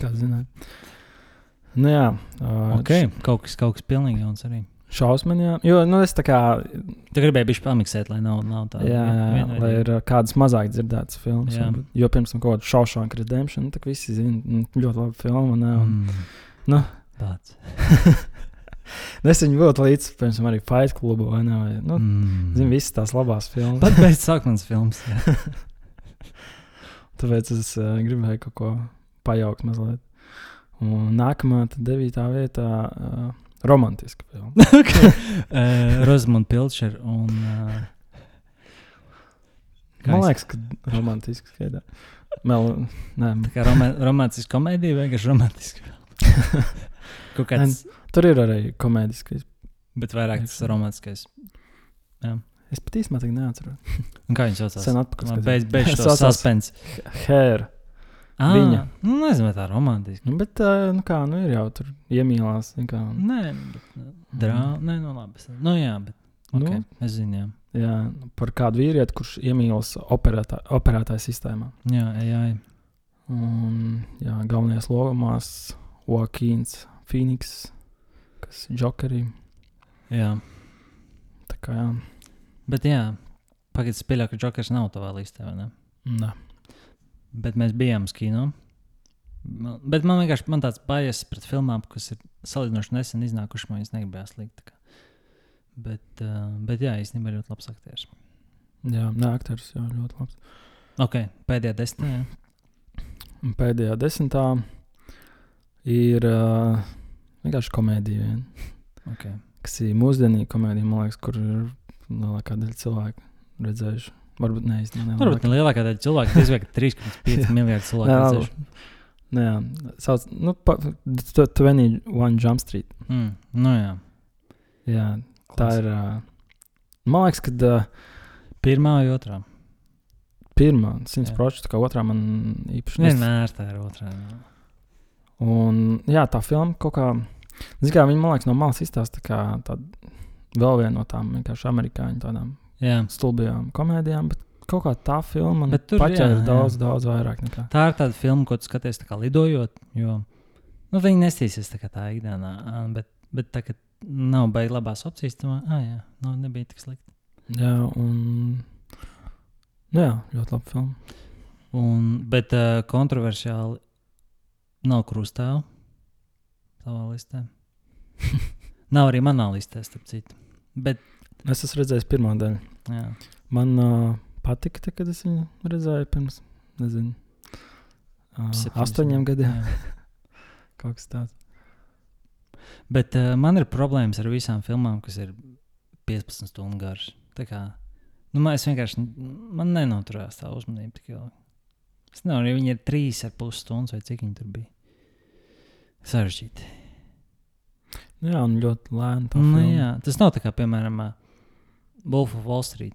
kā zināt. Nu jā, uh, Ok, kaut kas, kaut kas pilnīgi jauns arī. šausmīgi. Jā. Jo, nu, es tā kā, Tu gribēji bišķi pamiksēt, lai nav, nav tā. jā, jā, vien- lai ir kādas mazāk dzirdētas filmas. Jā. varbūt. Jo pirms tam kaut kāda šaušana Redemption, tā visi zina, nu, ļoti laba filma. Ne, un, Mm. Nu. Tāds. <laughs> Nu, es viņu būtu līdz, piemēram, arī Fight Clubu vai ne. Vai, nu, mm. Zinu, visas tās labās filmas. Pat pēc sākums filmas. <laughs> Tāpēc es uh, gribēju kaut ko pajaukt mazliet. Un nākamā, tad devītā vietā, uh, romantiska filma. <laughs> uh, Rozmund Pilčer un... Uh, Man liekas, ka romantiski skaitā. Mel, nē, Tā kā roma romantiska komēdija, vienkārši romantiska. <laughs> Kāds, tur ir arī komēdiskais. bet vairāk tas romantiskais. Es pat īstenībā tādu neatceros. Kā viņš saucās? Sen atpakaļ. Beidz, beidz <laughs> to Saucās suspense. Hair. Ah, Viņa. Nu, nezinu, vai tā ir romantiska. Nu, bet, nu kā, nu ir jau tur iemīlās. nu Kā, Nē, bet, nu, drāma. Nē, nu labi. Nu jā, bet Okay, Nu, es zinu, jā. jā, par kādu vīrieti, kurš iemīlas operētā, operētāju sistēmā. Jā, jā, jā. Un jā, galvenajās lomās Joaquins Phoenix, kas ir Jokerī. jā. Tā kā jā, Bet jā, pagaidzi, pieļauju, ka Jokers nav tavā listē, vai ne? nē. Bet mēs bijām uz kino. Man- Bet man vienkārši man tāds bajas pret filmām, kas ir salīdzinoši nesen iznākušas. Man viņas negribējās likt. Bet, uh, bet jā, īstenībā ļoti labs aktieris. Jā, nē, aktieris jā, ļoti labs. Ok, pēdējā desmitā. pēdējā desmitā ir uh, vienkārši komēdija, vien, Okay. kas ir mūsdienīga komēdija, man liekas, kur ir lielākā daļa cilvēku redzējuši. Varbūt ne īstenībā. Varbūt ne lielākā daļa cilvēku, tas ir 3,5 miljardi cilvēku. Nē, jā, sauc, nu, pa, tw- 21 Jump Street. Mm, nu jā. Jā, tā ir. Uh, man liekas, ka uh, Pirmā vai otrā? pirmā, 100%, kā otrā man īpaši Vienmēr tā ir otrā. jā. Un jā, tā filma kaut kā, kā viņa man liekas, no malas izstāsta kā tāda vēl viena no tām vienkārši amerikāņu tādām Jā. stulbajām komēdijām, bet kaut kā tā filma man tur, paķēra jā, daudz, daudz vairāk nekā. Tā ir tāda filma, ko tu skaties tā lidojot. Jo nu, viņi nestīsies tā kā tā ikdienā. Bet, bet tā kā nav baigi labās opcijas, tad ah, jā, nu, nebija tik slikti. Jā, un nu, jā, ļoti labi filma. Un, bet uh, kontroversiāli nav krustāvu savā listē. <laughs> nav arī manā listē, starp citu. Bet, Es esmu redzējis pirmo daļu. jā, Man uh, patika, tā, kad es viņu redzēju pirms, nezinu, uh, septiņas astoņiem gadiem. <laughs> Kaut kas tāds. Bet uh, man ir problēmas ar visām filmām, kas ir 15 stundu garas. Nu, man es vienkārši man nenoturējās tā uzmanība tik ilgi. Es nezinu, ja viņi ir 3,5 stundas vai cik viņi tur bija. Sarežģīti. Nu Jā, un ļoti lēni. tā Nu, jā, tas nav tā kā, piemēram, Wolf of Wall Street.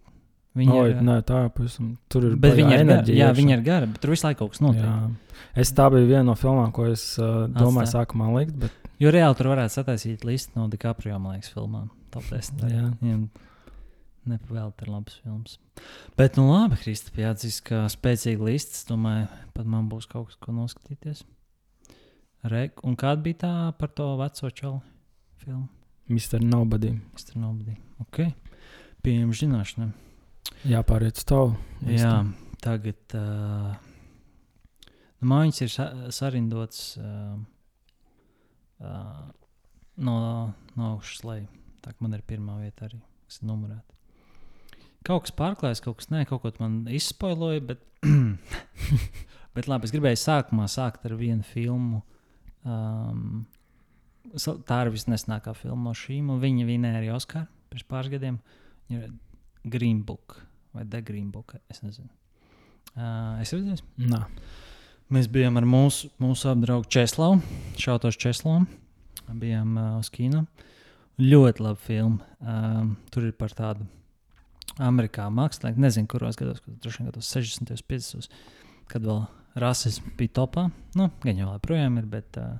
Viņi Oi, ir, nē, tā pavisam. Tur ir bet viņi ir, gar, jā, iekšā. viņi ir gari, bet tur visu laiku kaut kas notiek. Jā. Es tā biju viena no filmām, ko es uh, domāju, Atstāj. sākumā likt. Bet, Jo reāli tur varētu sataisīt listu no DiCaprio, man liekas, filmām. Top 10. Jā. Viņam nepavēlēt ir labs filmas. Bet, nu labi, Kristap, jāatzīst, ka spēcīga lista. Es domāju, pat man būs kaut kas, ko noskatīties. Re, un kāda bija tā par to veco čalu filmu? Mr. Nobody. Mr. Nobody. Ok. Pieņem zināšanai. Jāpāriet uz tavu. Jā, tagad uh, nu, mājiņas ir sa sarindots uh, uh, no, no augšas leju. Tā man ir pirmā vieta arī, kas ir numurēta. Kaut kas pārklājas, kaut kas nē, kaut ko man izspoiloja, bet, <clears throat> bet labi, es gribēju sākumā sākt ar vienu filmu. Um, tā ir visnesenākā filma no šīm, un viņa vinēja arī Oskaru pirms pāris gadiem. Viņa ir Green Book vai The Green Book. Es nezinu. Uh, es redzēju, Nā. mēs bijām ar mūsu, mūsu apdraugu Česlavu, Šautos Česlavu. Bijām uh, uz kino. Ļoti laba filma. Um, tur ir par tādu Amerikā mākslinieku, nezinu, kuros gados, kad droši vien gados 60, 50, kad vēl rasisms bija topā. Nu, gan jau joprojām ir, bet, uh,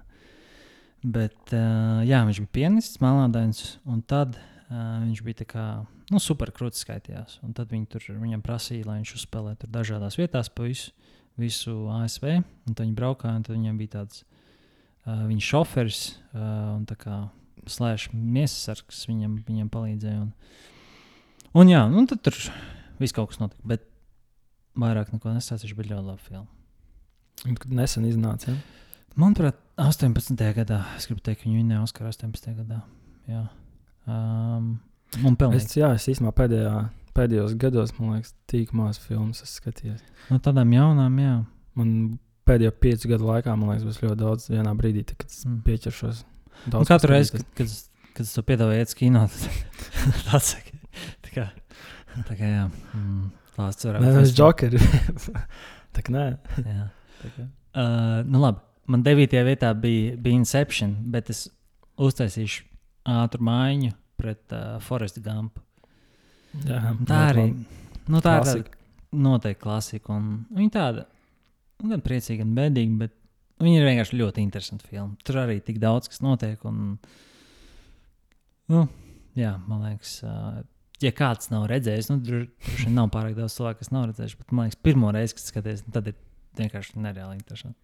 bet uh, jā, viņš bija pianists, melnādains, un tad uh, viņš bija kā nu, superkrūtis skaitījās. Un tad viņi tur viņam prasīja, lai viņš uzspēlē tur dažādās vietās pa visu, visu ASV. Un tad viņi braukāja, un tad viņam bija tāds viņa šoferis un tā kā slēdz miesas sargs viņam, viņam palīdzēja. Un, un jā, nu, tad tur viss kaut kas notika. Bet vairāk neko nestāstīšu, bet ļoti labi filma. Kad nesen iznāca. Ja? Manuprāt, 18. gadā, es gribu teikt, ka viņi vinnēja Oskaru 18. gadā. Jā. Um, un pelnīja. Es, jā, es īstenībā pēdējā, pēdējos gados, man liekas, tik maz filmas esmu skatījies. No tādām jaunām, jā. Man pēdējo piecu gadu laikā, man liekas, būs ļoti daudz vienā brīdī, kad es Mm. pieķeršos. Katru reizi, kad, kad, es- kad es to piedāvāju, iet uz kino, tad <laughs> tāds saka, tā kā, tā kā jā, mm, lāsts varētu Nē, tas ir Jokeri. Tā kā nē. Jā. Kā. Uh, nu labi, man devītajā vietā bija, bija Inception, bet es uztaisīšu ātru mājiņu pret uh, Forest Gump. Jā, Tā arī, nu tā ir Klasika. tāda noteikti klasika, un viņa tāda, nu, gan priecīga, gan bēdīga, bet viņa ir vienkārši ļoti interesanta filma. Tur arī tik daudz kas notiek, un, nu, jā, man liekas, uh, ja kāds nav redzējis, nu, tur droši vien nav pārāk daudz cilvēku, kas nav redzējuši. Bet man liekas, pirmo reizi, kad skaties, tad ir vienkārši nereāli interesanti.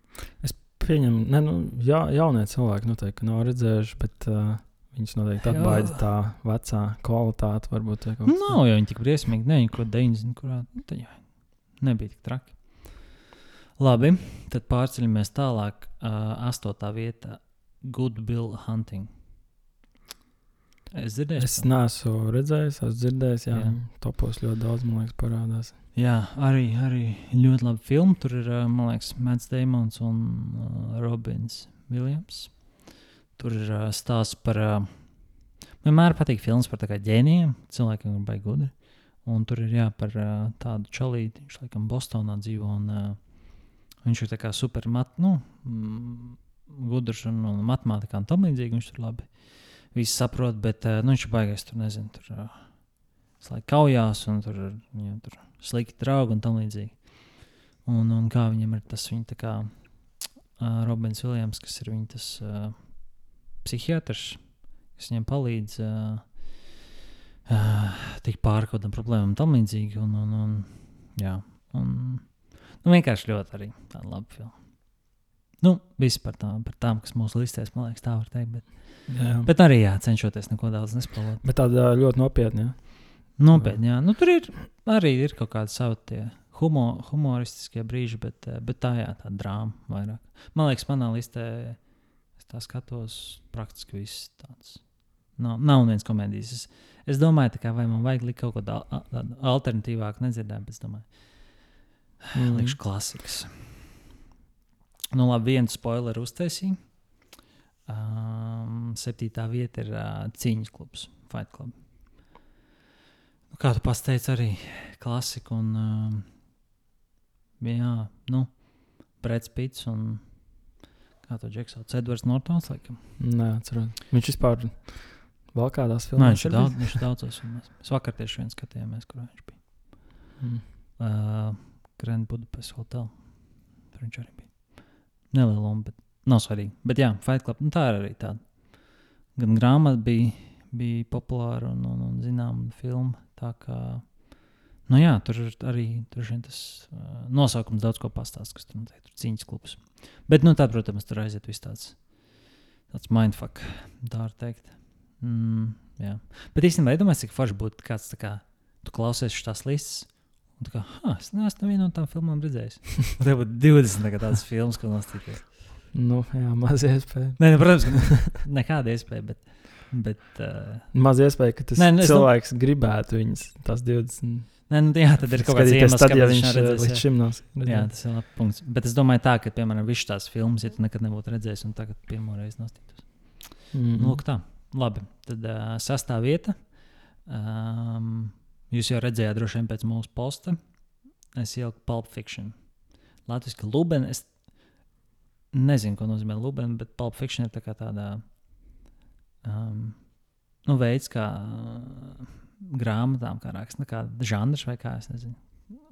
Es pieņemu, ne, nu, ja, jaunie cilvēki noteikti nav redzējuši, bet uh, viņus noteikti atbaida tā vecā kvalitāte. Varbūt tā kaut kas Nav jau viņi tik briesmīgi, ne viņi kaut kādā 90. kurā jā, nebija tik traki. Labi, tad pārceļamies tālāk. Uh, astotā vietā - Good Bill Hunting. Es dzirdēju, Es neesmu redzējis, esmu dzirdējis, Jā. jā. topos ļoti daudz, man liekas, parādās. Jā, arī, arī ļoti labi filma. Tur ir, ā, man liekas, Mats Damons un uh, Robins Viljams. Tur ir uh, stāsts par. Uh, vienmēr patīk filmas par ģēnijiem, cilvēkiem, kuriem baigi gudri. Un tur ir jā, par uh, tādu čalīti. Viņš laikam Bostonā dzīvo. Un, uh, viņš ir tā kā super mat, nu, mm, gudrs un, un matemātikā un tam līdzīgi. Viņš tur labi visu saprot, bet uh, nu, viņš ir baigais tur, nezinu. Tur, uh, laiku kaujās, un tur ir viņam tur slikti draugi un tam līdzīgi. Un, un kā viņam ir tas viņa kā uh, Robins Viljams, kas ir viņa tas uh, psihiatrs, kas viņam palīdz uh, uh, tikt pāri kaut kādām problēmām un tam līdzīgi. Un, un, un, jā, un, nu, vienkārši ļoti arī tāda laba filma. Nu, viss par tām, par tām, kas mūsu listēs, man liekas, tā var teikt. Bet, Jā. bet arī jā, cenšoties neko daudz nespēlēt. Bet tāda ļoti nopietna. Jā. Nopietni, jā. Nu, tur ir arī ir kaut kādi savi tie humo, humoristiskie brīži, bet, eh, bet tā jā, tā drāma vairāk. Man liekas, manā listē es tā skatos praktiski viss tāds. Nav, nav viens komēdijas. Es, es domāju, kā, vai man vajag likt kaut ko tādu alternatīvāku, nedzirdēju, bet es domāju, Mhm. likšu klasikas. Nu, labi, vienu spoileru uztaisīju. Um, septītā vieta ir uh, cīņas klubs, Fight Club. Nu, kā tu pats teici, arī klasika un um, jā, nu, Brits Pits un kā to džeks sauc, Edvards Nortons, laikam. Nē, atceros. Viņš vispār vēl kādās Nē, filmās viņš ir daudz, viņš daudzos filmās. Mēs vakar tieši vien skatījāmies, kurā viņš bija. Mm. Uh, Grand Budapest Hotel. Tur viņš arī bija. Neliela loma, bet nav svarīgi. Bet jā, Fight Club, nu, tā ir arī tāda. Gan grāmata bija, bija populāra un, un, un zināma filma. Tā kā, nu jā, tur arī tur tas uh, nosaukums daudz ko pastāst, kas tur noteikti ir cīņas klubs. Bet, nu, tad, protams, tur aiziet viss tāds, tāds mindfuck, tā var teikt. Mm, jā. Bet īstenībā, iedomājieties, cik forši būtu kāds, tā kā, tu klausies šīs listas. Un tā kā, ha, es neesmu nevienu no tām filmām redzējis. <laughs> Tev būtu 20 tagad tādas filmas, ko nostīties. Nu, jā, maz iespēja. Nē, nu, protams, ka <laughs> nekāda iespēja, bet. Bet uh, Maz iespēja, ka tas Nē, nu, cilvēks dom... gribētu viņas, tās 20. nē, nu, jā, tad ir kaut kāds skatīties iemesls, tad, ja viņš viņš eh, redzēs. līdz jā. šim nav. Jā, redzējis. tas ir labs punkts. Bet es domāju, tā, ka, piemēram, visas tās filmas, ja tu nekad nebūtu redzējis, un tagad pirmo reizi nostītos. Mm. Nu, lūk, tā. Labi. Tad uh, sastāv vieta. Um, jūs jau redzējāt, droši vien pēc mūsu posta. Es ieliku Pulp Fiction. Latvijas Lubena. Es nezinu, ko nozīmē Lubena, bet Pulp Fiction ir tā kā tādā um, nu, veids, kā uh, grāmatām, kā raksta, kā žanrs vai kā es nezinu.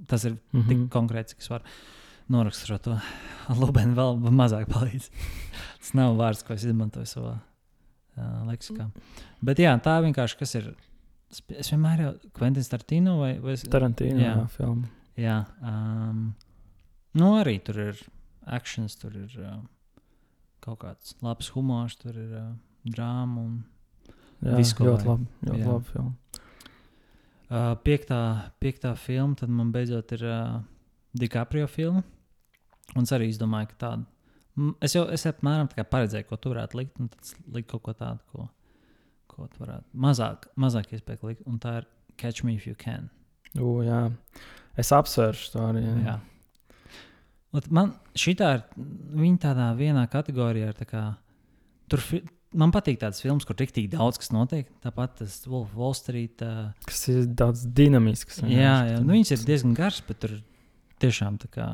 Tas ir mm -hmm. tik Mhm. konkrēts, cik es varu norakstīt šo to. <laughs> Lubena vēl mazāk palīdz. <laughs> Tas nav vārds, ko es izmantoju savā uh, leksikā. Bet jā, tā vienkārši kas ir. Es vienmēr jau Kventins Tartino vai, vai es, Tarantīna Jā. jā. filma. Jā, um, nu arī tur ir akcents, tur ir uh, kaut kāds labs humors, tur ir uh, drāma un Jā, Visu, ļoti labi. Ļoti Jā. labi filma. Uh, piektā, piektā filma, tad man beidzot ir uh, DiCaprio filma. Un es arī domāju, ka tāda. Es jau es apmēram tā kā paredzēju, ko tu varētu likt, un tad es liku kaut ko tādu, ko, ko tu varētu mazāk, mazāk iespēju likt. Un tā ir Catch Me If You Can. U, jā. Es apsvēršu to arī. Jā. Jā. Man šī ir viņa tādā vienā kategorijā. ir tā Kā, tur man patīk tādas filmas, kur tik tik daudz kas notiek. Tāpat tas Wall Street. Uh, Kas ir daudz dinamisks. Jā, jā. Nu, viņas ir diezgan garas, bet tur tiešām tā kā.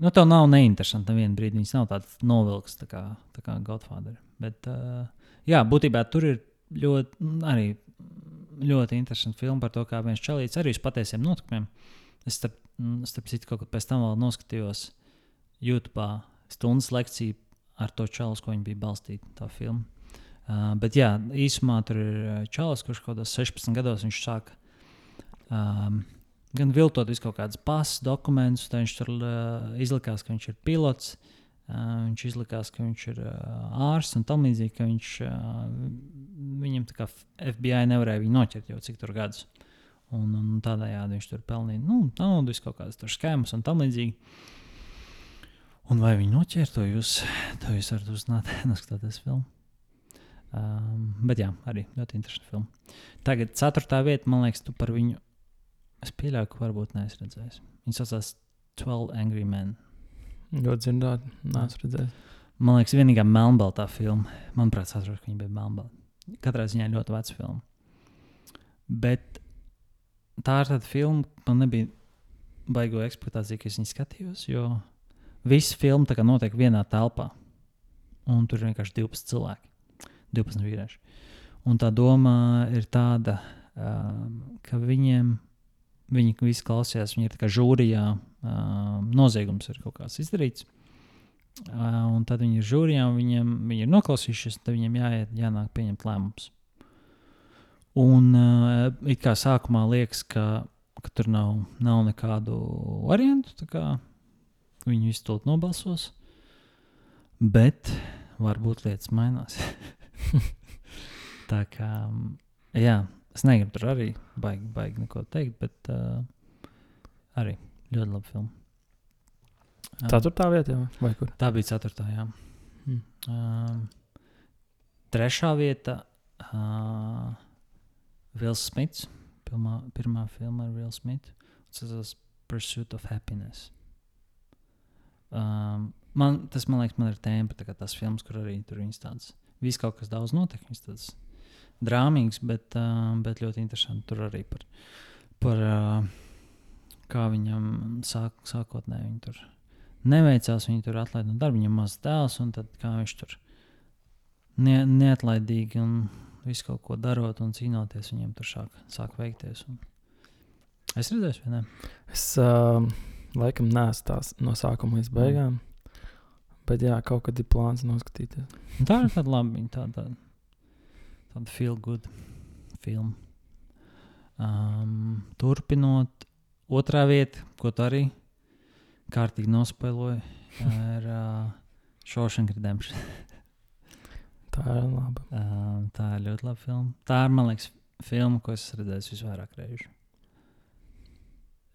Nu, tev nav neinteresanti nevienu brīdi. Viņas nav tādas novilks, tā kā, tā kā Godfather. Bet, uh, jā, būtībā tur ir ļoti, mm, arī ļoti interesanti filma par to, kā viens čalīts arī uz patiesiem notikumiem. Es starp, mm, starp citu kaut kad pēc tam vēl noskatījos YouTube stundas lekciju ar to čalu, uz ko viņa bija balstīta. Tā filma. Uh, bet jā, īsumā tur ir uh, čalis, kurš kaut kādos 16 gados viņš sāk um, gan viltot visu kaut kādus pasus, dokumentus. Tad viņš tur uh, izlikās, ka viņš ir pilots. Uh, viņš izlikās, ka viņš ir uh, ārsts un tam līdzīgi, ka viņš, uh, viņam tā kā FBI nevarēja viņu noķert jau cik tur gadus. Un, un tādējādi viņš tur pelnīja nu, naudu, kaut kādas skēmas un tam līdzīgi. Un vai viņi noķēra to jūs, to jūs varat uzzināt, <laughs> noskatoties filmu. Um, bet jā, arī ļoti interesanti filma. Tagad, ceturtā vieta, man liekas, tu par viņu. Es pieļauju, ka varbūt neesmu redzējis. Viņa saucās 12 Angry Men. Ļoti dzirdēt, neesmu redzējis. Man liekas, vienīgā melnbaltā filma. Manuprāt, atceros, ka viņa bija melnbalta. Katrā ziņā ļoti veca filma. Bet tā ir tāda filma, man nebija baigo eksploatācija, ka es viņu skatījos, jo visa filma tā kā notiek vienā telpā. Un tur ir vienkārši 12 cilvēki. 12 vīrieši. Un tā doma ir tāda, um, ka viņiem, viņi visi klausījās, viņi ir kā žūrijā, um, noziegums ir kaut kāds izdarīts. Uh, un tad viņi ir žūrijā, un viņiem, viņi ir noklausījušies, tad viņiem jāiet, jānāk pieņemt lēmumus. Un uh, it kā sākumā liekas, ka, ka tur nav, nav nekādu variantu, viņi visu to nobalsos. Bet varbūt lietas mainās. <laughs> tā kā, jā, es negribu tur arī baigi, baigi neko teikt, bet uh, arī ļoti labi filma. Ceturtā vietā, vai kur? Tā bija ceturtā. Jā. Hmm. Uh, trešā vieta uh, - Vils Smits. Pirmā, pirmā filma ar Vilu Smitu. Tas ir Pursuit of Happiness. Um, man, tas, man liekas, man ir tēma, tā kā tās filmas, kur arī tur viņas tādas Viss kaut kas daudz notiek. Viņš tāds drāmīgs, bet, uh, bet ļoti interesants. Tur arī par, par uh, kā viņam sāk, sākotnēji viņi tur neveicās. Viņi tur atlaida no darba, viņam maz dēls, un tad kā viņš tur ne, neatlaidīgi un visu kaut ko darot un cīnoties, viņiem tur sāk, sāk veikties. Un... Es redzēju, vai ne? Es uh, laikam neesmu tās no sākuma līdz beigām. Mm. Bet jā, kaut kad ir plāns noskatīties. Tā ir tāda laba, tāda, tāda feel good filma. Um, turpinot, otrā vieta, ko tu arī kārtīgi nospēloji, ir uh, Shawshank Redemption. <laughs> tā ir laba. Uh, tā ir ļoti laba filma. Tā ir, man liekas, filma, ko es redzēju visvairāk reižu.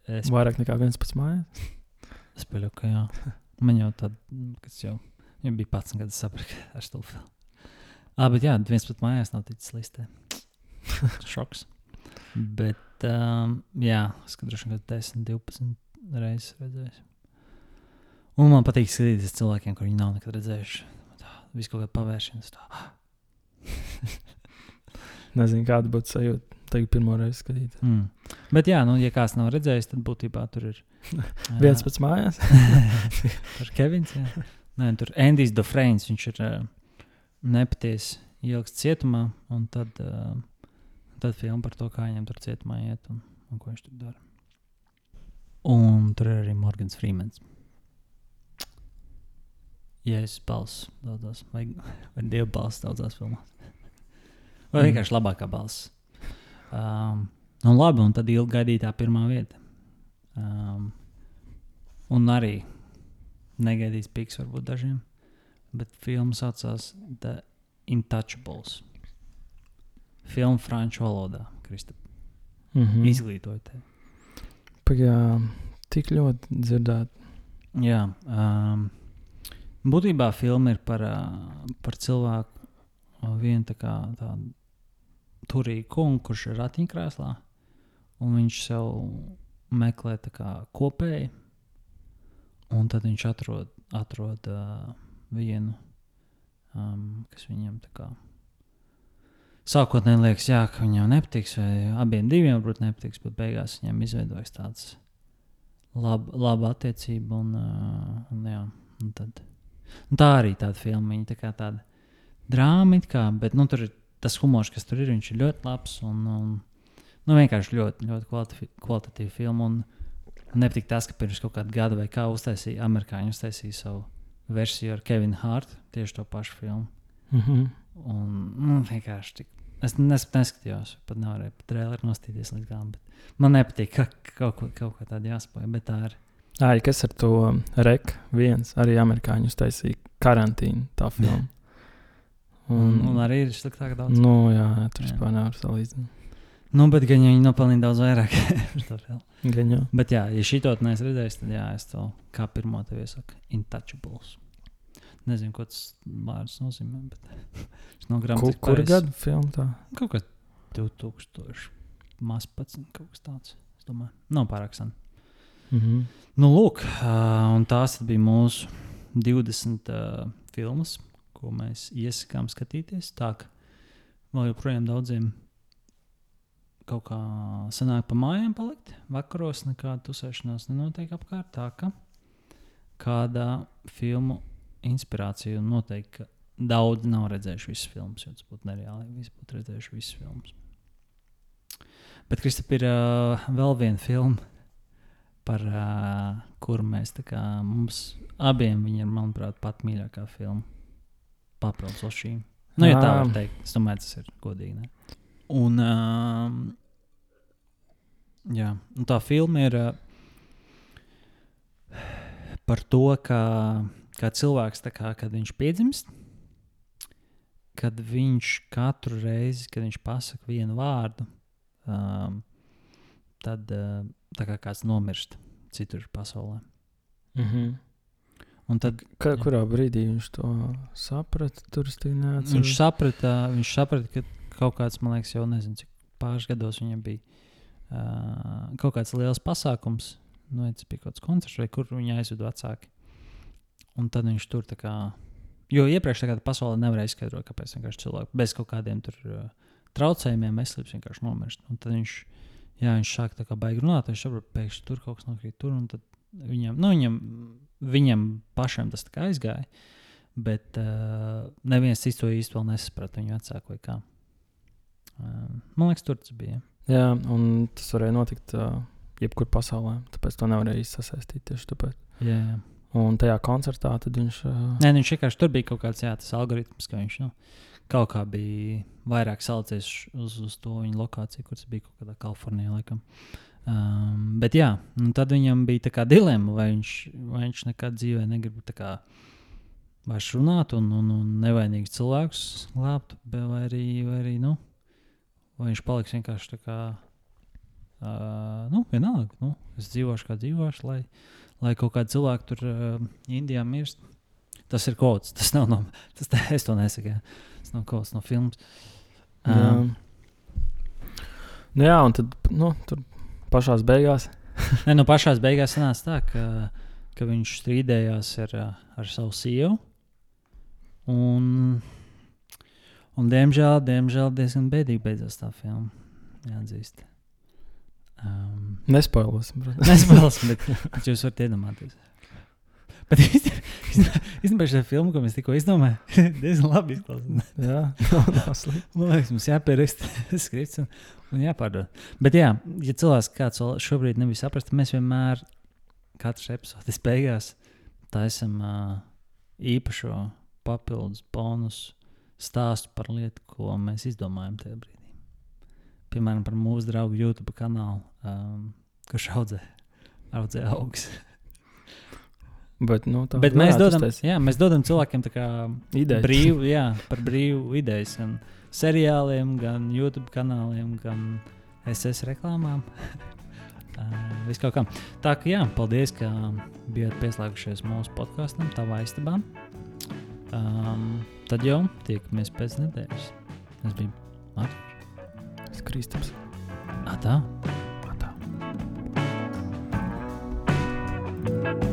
Es... Vairāk nekā viens pats mājās? Es pieļauju, ka jā. Man jau tāda, kas jau bija 11 gadus, sapratu, ar to filmu. Ah, bet jā, viens pat mājās nav ticis listē. <laughs> Šoks. Bet, um, jā, es droši vien 10, 12 reizes redzēju. Un man patīk skatīties cilvēkiem, kuriem nav nekad redzējuši. Viss kaut kāda pavēršanās. Nezinu, kāda būtu sajūta. Tagad pirmo reizi skatīt. Mm. Bet, jā, nu, ja kāds nav redzējis, tad būtībā tur ir. <laughs> viens pats mājās. <laughs> tur Kevins. Jā. Nē, tur Andijs Dafrēns. Viņš ir nepatiesi ilgs cietumā. Un tad, tad filma par to, kā viņam tur cietumā iet un, un ko viņš tur dara. Un tur ir arī Morgans Freemans. Ja es balsu daudzās, vai, vai divu balsu daudzās filmās. Vai mm. vienkārši labākā balss. Um, nu, labi, un tad ilgi gaidītā pirmā vieta. Um, un arī negaidīts piks varbūt dažiem, bet filma saucās The Intouchables. Filma franču valodā, Kristap. Mm -hmm. Izglītoju tevi. Pagaidām, tik ļoti dzirdēt. Jā, um, būtībā filma ir par, uh, par cilvēku, vienu tā kā tādu turīgu kungu, kurš ir ratiņkrēslā, un viņš sev meklē kopēji, un tad viņš atrod, atrod uh, vienu, um, kas viņam tā kā. Sākotnēji liekas, jā, ka viņam nepatiks, vai abiem diviem varbūt nepatiks, bet beigās viņam izveidojas tāds laba, laba attiecība. Un, uh, un, jā, un tad, un tā arī tāda filma, tā kā tāda drāma, kā, bet nu, tur ir tas humors, kas tur ir, viņš ir ļoti labs. Un, un, nu, vienkārši ļoti, ļoti kvalitatīva filma. Un nepatīk tas, ka pirms kaut kāda gada vai kā uztaisīja amerikāņi uztaisīja savu versiju ar Kevinu Hārtu, tieši to pašu filmu. Mm -hmm. Un nu, vienkārši tik. Es nes, neskatījos, pat nevarēju pat traileru nostīties līdz galam. Man nepatīk, ka kaut, ko- kaut kā tāda jāspēj, bet tā ir. Ai, kas ar to rek viens, arī amerikāņu uztaisīja karantīnu tā <laughs> filmu. Un, un arī ir sliktāk daudz. Nu, jā, tur vispār nevar salīdzināt. Nu, bet gan viņi nopelnīja daudz vairāk. <laughs> par to filmu. Gan jau. bet, jā, ja šī to neesmu redzējis, tad jā, es to kā pirmo tev iesaku. Intouchables. Nezinu, ko tas vārds nozīmē. Bet <laughs> es no Kur, grāmatas kur gadu filmu tā? Kaut kas 2000. Maz pats, kaut kas tāds. Es domāju, nav pārāk sen. Mhm. Nu, lūk, ā, un tās bija mūsu 20 uh, filmas, ko mēs iesakām skatīties. Tā kā vēl joprojām daudziem kaut kā sanāk pa mājām palikt. Vakaros nekāda tusēšanās nenotiek apkārt. Tā kā kādā filmu inspirācija noteikti ka daudzi nav redzējuši visas filmas, jo tas būtu nereāli, visi būtu redzējuši visas filmas. Bet, Kristap, ir uh, vēl viena filma par uh, kuru mēs tā kā mums abiem ir, manuprāt, pat mīļākā filma. Papildus uz šīm. Nu, ja tā var teikt, es domāju, tas ir godīgi. Ne? Un, um, jā, un tā filma ir uh, par to, kā, kā cilvēks, kā, kad viņš piedzimst, kad viņš katru reizi, kad viņš pasakā vienu vārdu, um, tad uh, kā kāds nomirst citur pasaulē. Mhm. Un tad Ka, Jā. kurā brīdī viņš to saprata? Viņš saprata, viņš saprata, ka kaut kāds, man liekas, jau nezinu, cik pāris gados viņam bija uh, kaut kāds liels pasākums. Nu, tas bija kaut kāds koncerts, vai kur viņa aizveda vecāki. Un tad viņš tur tā kā. Jo iepriekš tā kā pasaulē nevarēja izskaidrot, kāpēc cilvēki bez kaut kādiem tur uh, traucējumiem veselības vienkārši nomirst. Un tad viņš, jā, viņš sāk tā kā baigi runāt, viņš saprot, pēkšņi tur kaut kas nokrīt tur. un tad Viņam, nu, viņam, viņam pašam tas tā kā aizgāja, bet uh, neviens cits to īsti vēl nesaprata. Viņa vecāka vai kā. Uh, man liekas, tur tas bija. Jā, un tas varēja notikt uh, jebkur pasaulē. Tāpēc to nevarēja sasaistīt tieši tāpēc. Jā, jā. Un tajā koncertā viņš. Uh, Nē, nu, viņš vienkārši tur bija kaut kāds jā, tas algoritms, ka viņš nu, kaut kā bija vairāk salicies uz, uz to viņa lokāciju, kur tas bija kaut kādā Kalifornijā. Laikam. Um, bet jā, tad viņam bija tā dilemma, vai viņš, vai viņš nekad dzīvē negrib kā vairs runāt un, un, un nevainīgs cilvēks glābt, vai arī, vai arī nu, vai viņš paliks vienkārši tā kā. Uh, nu, vienalga, nu, es dzīvošu kā dzīvošu, lai, lai kaut kāda cilvēka tur uh, Indijā mirst. Tas ir kaut kas, tas nav no. Tas tā, es to nesaku. jā. Tas nav kaut kas no filmas. jā. Um, Nu, jā, un tad nu, tur pašā beigās. Nē, no pašā beigās sanāca tā, ka, ka viņš strīdējās ar, ar savu sievu. Un, un diemžēl, diemžēl diezgan bēdīgi beidzās tā filma. Jāatzīst. Um, Nespoilosim, protams. Nespēlēsim, bet, bet jūs varat iedomāties. Bet īstenībā šī filma, ko mēs tikko izdomājām, diezgan labi izklausās. jā, nav slikti. Man liekas, mums jāpieraksta skripts un, un jāpārdod. Bet, jā, ja cilvēks kāds šobrīd nebija saprasts, tad mēs vienmēr katrs epizodes beigās taisam uh, īpašo papildus bonusu stāstu par lietu, ko mēs izdomājam tajā brīdī. Piemēram, par mūsu draugu YouTube kanālu, um, kurš audzē, audzē augus. <laughs> Bet, nu, tā Bet mēs varētu dodam, uztaisīt. jā, mēs dodam cilvēkiem brīvu, jā, par brīvu idejas. Gan seriāliem, gan YouTube kanāliem, gan SS reklāmām. <laughs> Uh, Viss kaut kā. Tā kā jā, paldies, ka bijāt pieslēgušies mūsu podkāstam, tavā istabā. Um, tad jau tiekamies pēc nedēļas. Tas bija Mārcis Kristaps. Tā. Atā. Thank you